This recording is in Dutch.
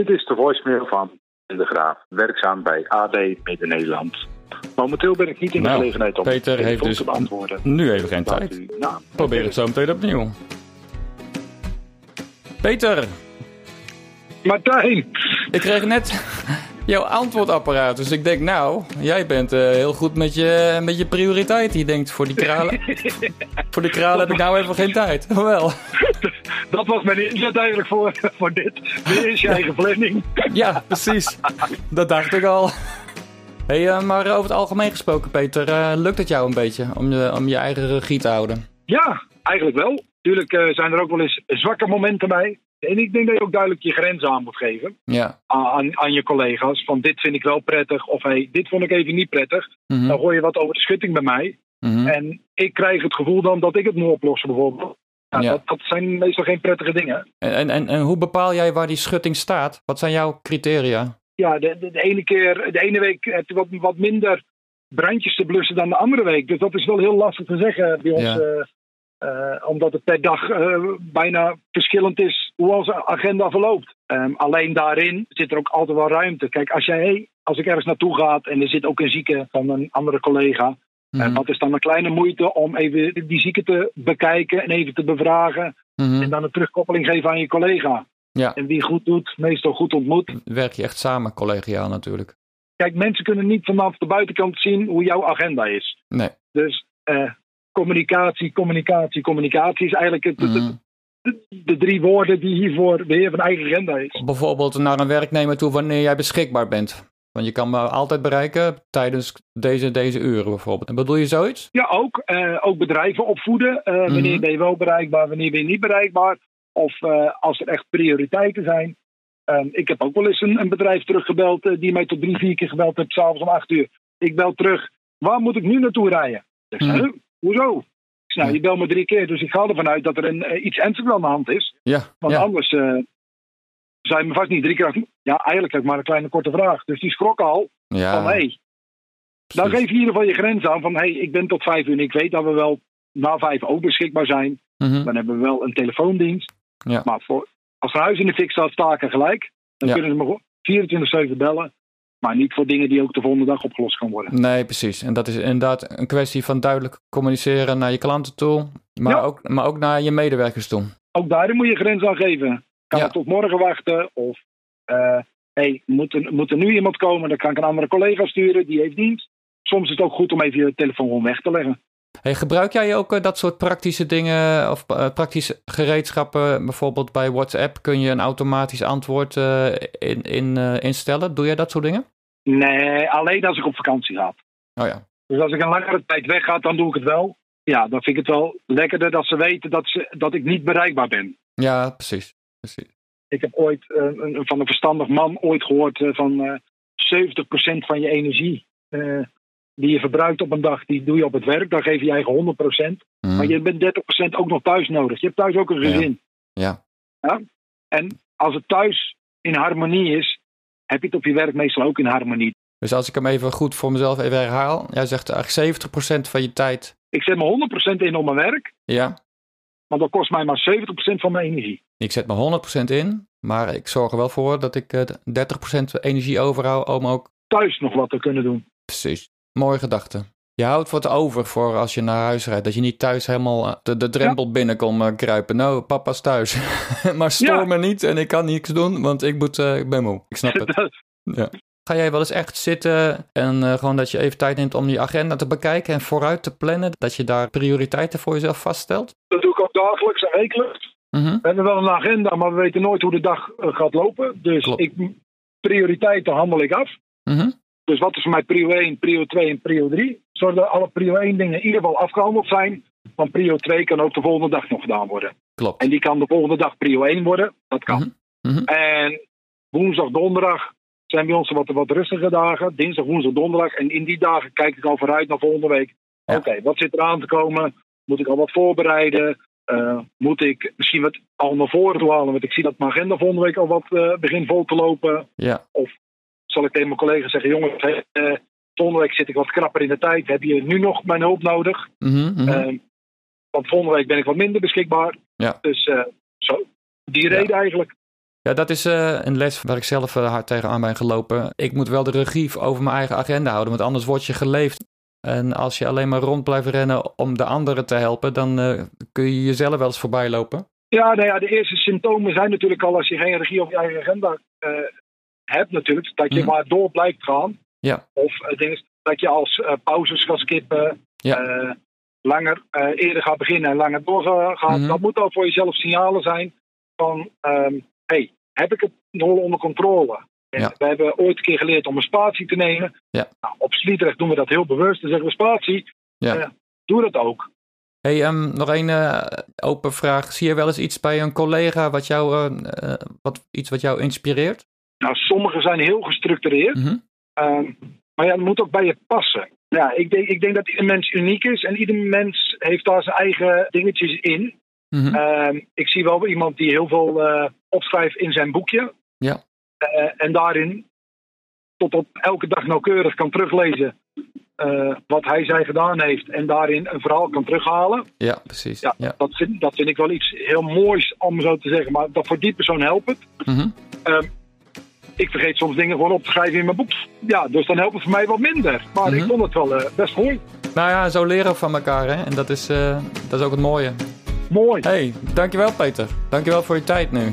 Dit is de voicemail van de Graaf, werkzaam bij AD Midden-Nederland. Momenteel ben ik niet in de Nou, gelegenheid om Peter de heeft dus te beantwoorden. nu even geen tijd. u Probeer het zo meteen opnieuw. Peter, Martijn, ik kreeg net jouw antwoordapparaat. Dus ik denk, nou, jij bent eh, heel goed met je, met je prioriteit. Je denkt, voor die kralen, voor die kralen heb ik nou even geen tijd. Wel, dat was mijn inzet eigenlijk voor, voor dit. Dit is je eigen planning. ja, precies. Dat dacht ik al. Hey, eh, maar over het algemeen gesproken, Peter, eh, lukt het jou een beetje om je, om je eigen regie te houden? Ja, eigenlijk wel. Tuurlijk zijn er ook wel eens zwakke momenten bij. En ik denk dat je ook duidelijk je grenzen aan moet geven Ja. aan, aan, je collega's. Van dit vind ik wel prettig of hey, dit vond ik even niet prettig. Mhm, Dan gooi je wat over de schutting bij mij. mhm. En ik krijg het gevoel dan dat ik het moet oplossen bijvoorbeeld. Nou, Ja. dat, dat zijn meestal geen prettige dingen. En, en, en, hoe bepaal jij waar die schutting staat? Wat zijn jouw criteria? Ja, de, de, de ene keer, de ene week heb je wat, wat minder brandjes te blussen dan de andere week. Dus dat is wel heel lastig te zeggen bij ons. Ja. eh, eh, omdat het per dag eh, bijna verschillend is hoe onze agenda verloopt. Ehm, alleen daarin zit er ook altijd wel ruimte. Kijk, als, jij, hey, als ik ergens naartoe ga en er zit ook een zieke van een andere collega. En wat is dan een kleine moeite om even die zieke te bekijken en even te bevragen. mhm. En dan een terugkoppeling geven aan je collega. Ja. En wie goed doet, meestal goed ontmoet. Werk je echt samen, collegiaal natuurlijk. Kijk, mensen kunnen niet vanaf de buitenkant zien hoe jouw agenda is. Nee. Dus communicatie, communicatie, communicatie is eigenlijk het, Mhm. de, de drie woorden die hiervoor beheer van eigen agenda is. Bijvoorbeeld naar een werknemer toe wanneer jij beschikbaar bent. Want je kan me altijd bereiken tijdens deze, deze uren bijvoorbeeld. En bedoel je zoiets? Ja, ook, eh, ook bedrijven opvoeden. Eh, Wanneer Mhm. ben je wel bereikbaar, wanneer ben je niet bereikbaar. Of eh, als er echt prioriteiten zijn. Ehm, ik heb ook wel eens een, een bedrijf teruggebeld die mij tot drie, vier keer gebeld heeft, s'avonds om acht uur. Ik bel terug, waar moet ik nu naartoe rijden? Ik Mhm. "Huh? Hoezo? Ik zei, nou, je belt me drie keer, dus ik ga ervan uit dat er een, eh, iets ernstigs aan de hand is. Ja. Want ja. anders eh je me vast niet drie keer... af- Ja, eigenlijk heb ik maar een kleine korte vraag. Dus die schrok al ja. van, hé, hey, dan geef je in ieder geval je grens aan van, hé, hey, ik ben tot vijf uur en ik weet dat we wel na vijf ook beschikbaar zijn. Mhm. Dan hebben we wel een telefoondienst. Ja. Maar voor, als een huis in de fik staat, sta ik er gelijk. Dan kunnen ze me gewoon 24-7 bellen. Maar niet voor dingen die ook de volgende dag opgelost kan worden. Nee, precies. En dat is inderdaad een kwestie van duidelijk communiceren naar je klanten toe. Maar, Ja. ook, maar ook naar je medewerkers toe. Ook daarin moet je grens aan geven. Kan Ja. het tot morgen wachten? Of, eh hey, moet er, moet er nu iemand komen? Dan kan ik een andere collega sturen, die heeft dienst. Soms is het ook goed om even je telefoon gewoon weg te leggen. Hey, gebruik jij ook eh, dat soort praktische dingen of eh, praktische gereedschappen? Bijvoorbeeld bij WhatsApp kun je een automatisch antwoord eh, in, in, instellen. Doe jij dat soort dingen? Nee, alleen als ik op vakantie ga. Oh ja. Dus als ik een langere tijd wegga, dan doe ik het wel. Ja, dan vind ik het wel lekkerder dat ze weten dat, ze, dat ik niet bereikbaar ben. Ja, precies. precies. Ik heb ooit een, van een verstandig man ooit gehoord eh, van eh 70% van je energie die je verbruikt op een dag, die doe je op het werk. Dan geef je je eigen 100%. Mhm. Maar je bent 30% ook nog thuis nodig. Je hebt thuis ook een Ja. gezin. Ja. En als het thuis in harmonie is, heb je het op je werk meestal ook in harmonie. Dus als ik hem even goed voor mezelf even herhaal. Jij zegt eigenlijk 70% van je tijd. Ik zet me 100% in op mijn werk, Ja. maar dat kost mij maar 70% van mijn energie. Ik zet me 100% in. Maar ik zorg er wel voor dat ik eh, 30% energie overhoud om ook Thuis nog wat te kunnen doen. Precies. Mooie gedachte. Je houdt wat over voor als je naar huis rijdt. Dat je niet thuis helemaal eh, de, de drempel binnen komt eh, kruipen. Nou, papa is thuis. maar stoor Ja. me niet en ik kan niks doen, want ik, moet, eh, ik ben moe. Ik snap het. Ja. Ga jij wel eens echt zitten en gewoon dat je even tijd neemt om je agenda te bekijken en vooruit te plannen? Dat je daar prioriteiten voor jezelf vaststelt? Dat doe ik ook dagelijks en wekelijks. Mhm. We hebben wel een agenda, maar we weten nooit hoe de dag gaat lopen. Dus Klopt. ik, prioriteiten handel ik af. Dus wat is voor mij prio 1, prio 2 en prio 3? Zorg dat alle prio 1 dingen in ieder geval afgehandeld zijn. Want prio 2 kan ook de volgende dag nog gedaan worden. Klopt. En die kan de volgende dag prio 1 worden. Dat kan. Mhm. Mhm. En woensdag, donderdag zijn bij ons wat, wat rustige dagen. Dinsdag, woensdag, donderdag. En in die dagen kijk ik al vooruit naar volgende week. Ja. Oké, wat zit er aan te komen? Moet ik al wat voorbereiden? Eh, moet ik misschien wat al naar voren halen? Want ik zie dat mijn agenda volgende week al wat eh, begint vol te lopen. Ja. Zal ik tegen mijn collega's zeggen: jongens, eh, volgende week zit ik wat krapper in de tijd. Heb je nu nog mijn hulp nodig? Mhm. Mhm. Eh, want volgende week ben ik wat minder beschikbaar. Ja. Dus eh, zo. Die reden eigenlijk. Ja, dat is een les waar ik zelf hard tegenaan ben gelopen. Ik moet wel de regie over mijn eigen agenda houden, want anders word je geleefd. En als je alleen maar rond blijft rennen om de anderen te helpen, dan kun je jezelf wel eens voorbij lopen. Ja, nou ja, de eerste symptomen zijn natuurlijk al als je geen regie op je eigen agenda hebt natuurlijk, dat je mhm. maar door blijft gaan. Ja. Of uh, dingen, dat je als uh, pauzes gaat skippen, ja. uh, langer eerder gaat beginnen en langer doorgaat. Mm Dat moet al voor jezelf signalen zijn van, um, hey, heb ik het nog onder controle? We hebben ooit een keer geleerd om een spatie te nemen. Ja. Nou, op Sliedrecht doen we dat heel bewust. Dan zeggen we spatie. Ja. doe dat ook. Hey, um, nog een open vraag. Zie je wel eens iets bij een collega wat jou, wat, iets wat jou inspireert? Nou, sommige zijn heel gestructureerd. Mhm. Ehm, maar ja, het moet ook bij je passen. Ja, ik denk, ik denk dat ieder mens uniek is en ieder mens heeft daar zijn eigen dingetjes in. Mhm. Ehm, ik zie wel iemand die heel veel uh, opschrijft in zijn boekje. Ja. Uh, en daarin tot op elke dag nauwkeurig kan teruglezen uh, wat hij zij gedaan heeft. En daarin een verhaal kan terughalen. Ja, precies. Ja, Dat, vind, dat vind ik wel iets heel moois om zo te zeggen. Maar dat voor die persoon helpt het. Mm ik vergeet soms dingen gewoon op te schrijven in mijn boek. Ja, dus dan helpt het voor mij wat minder. Maar ik mhm. vond het wel uh, best mooi. Nou ja, zo leren we van elkaar, hè? En dat is, uh, dat is ook het mooie. Mooi. Hey, dankjewel Peter. Dankjewel voor je tijd nu.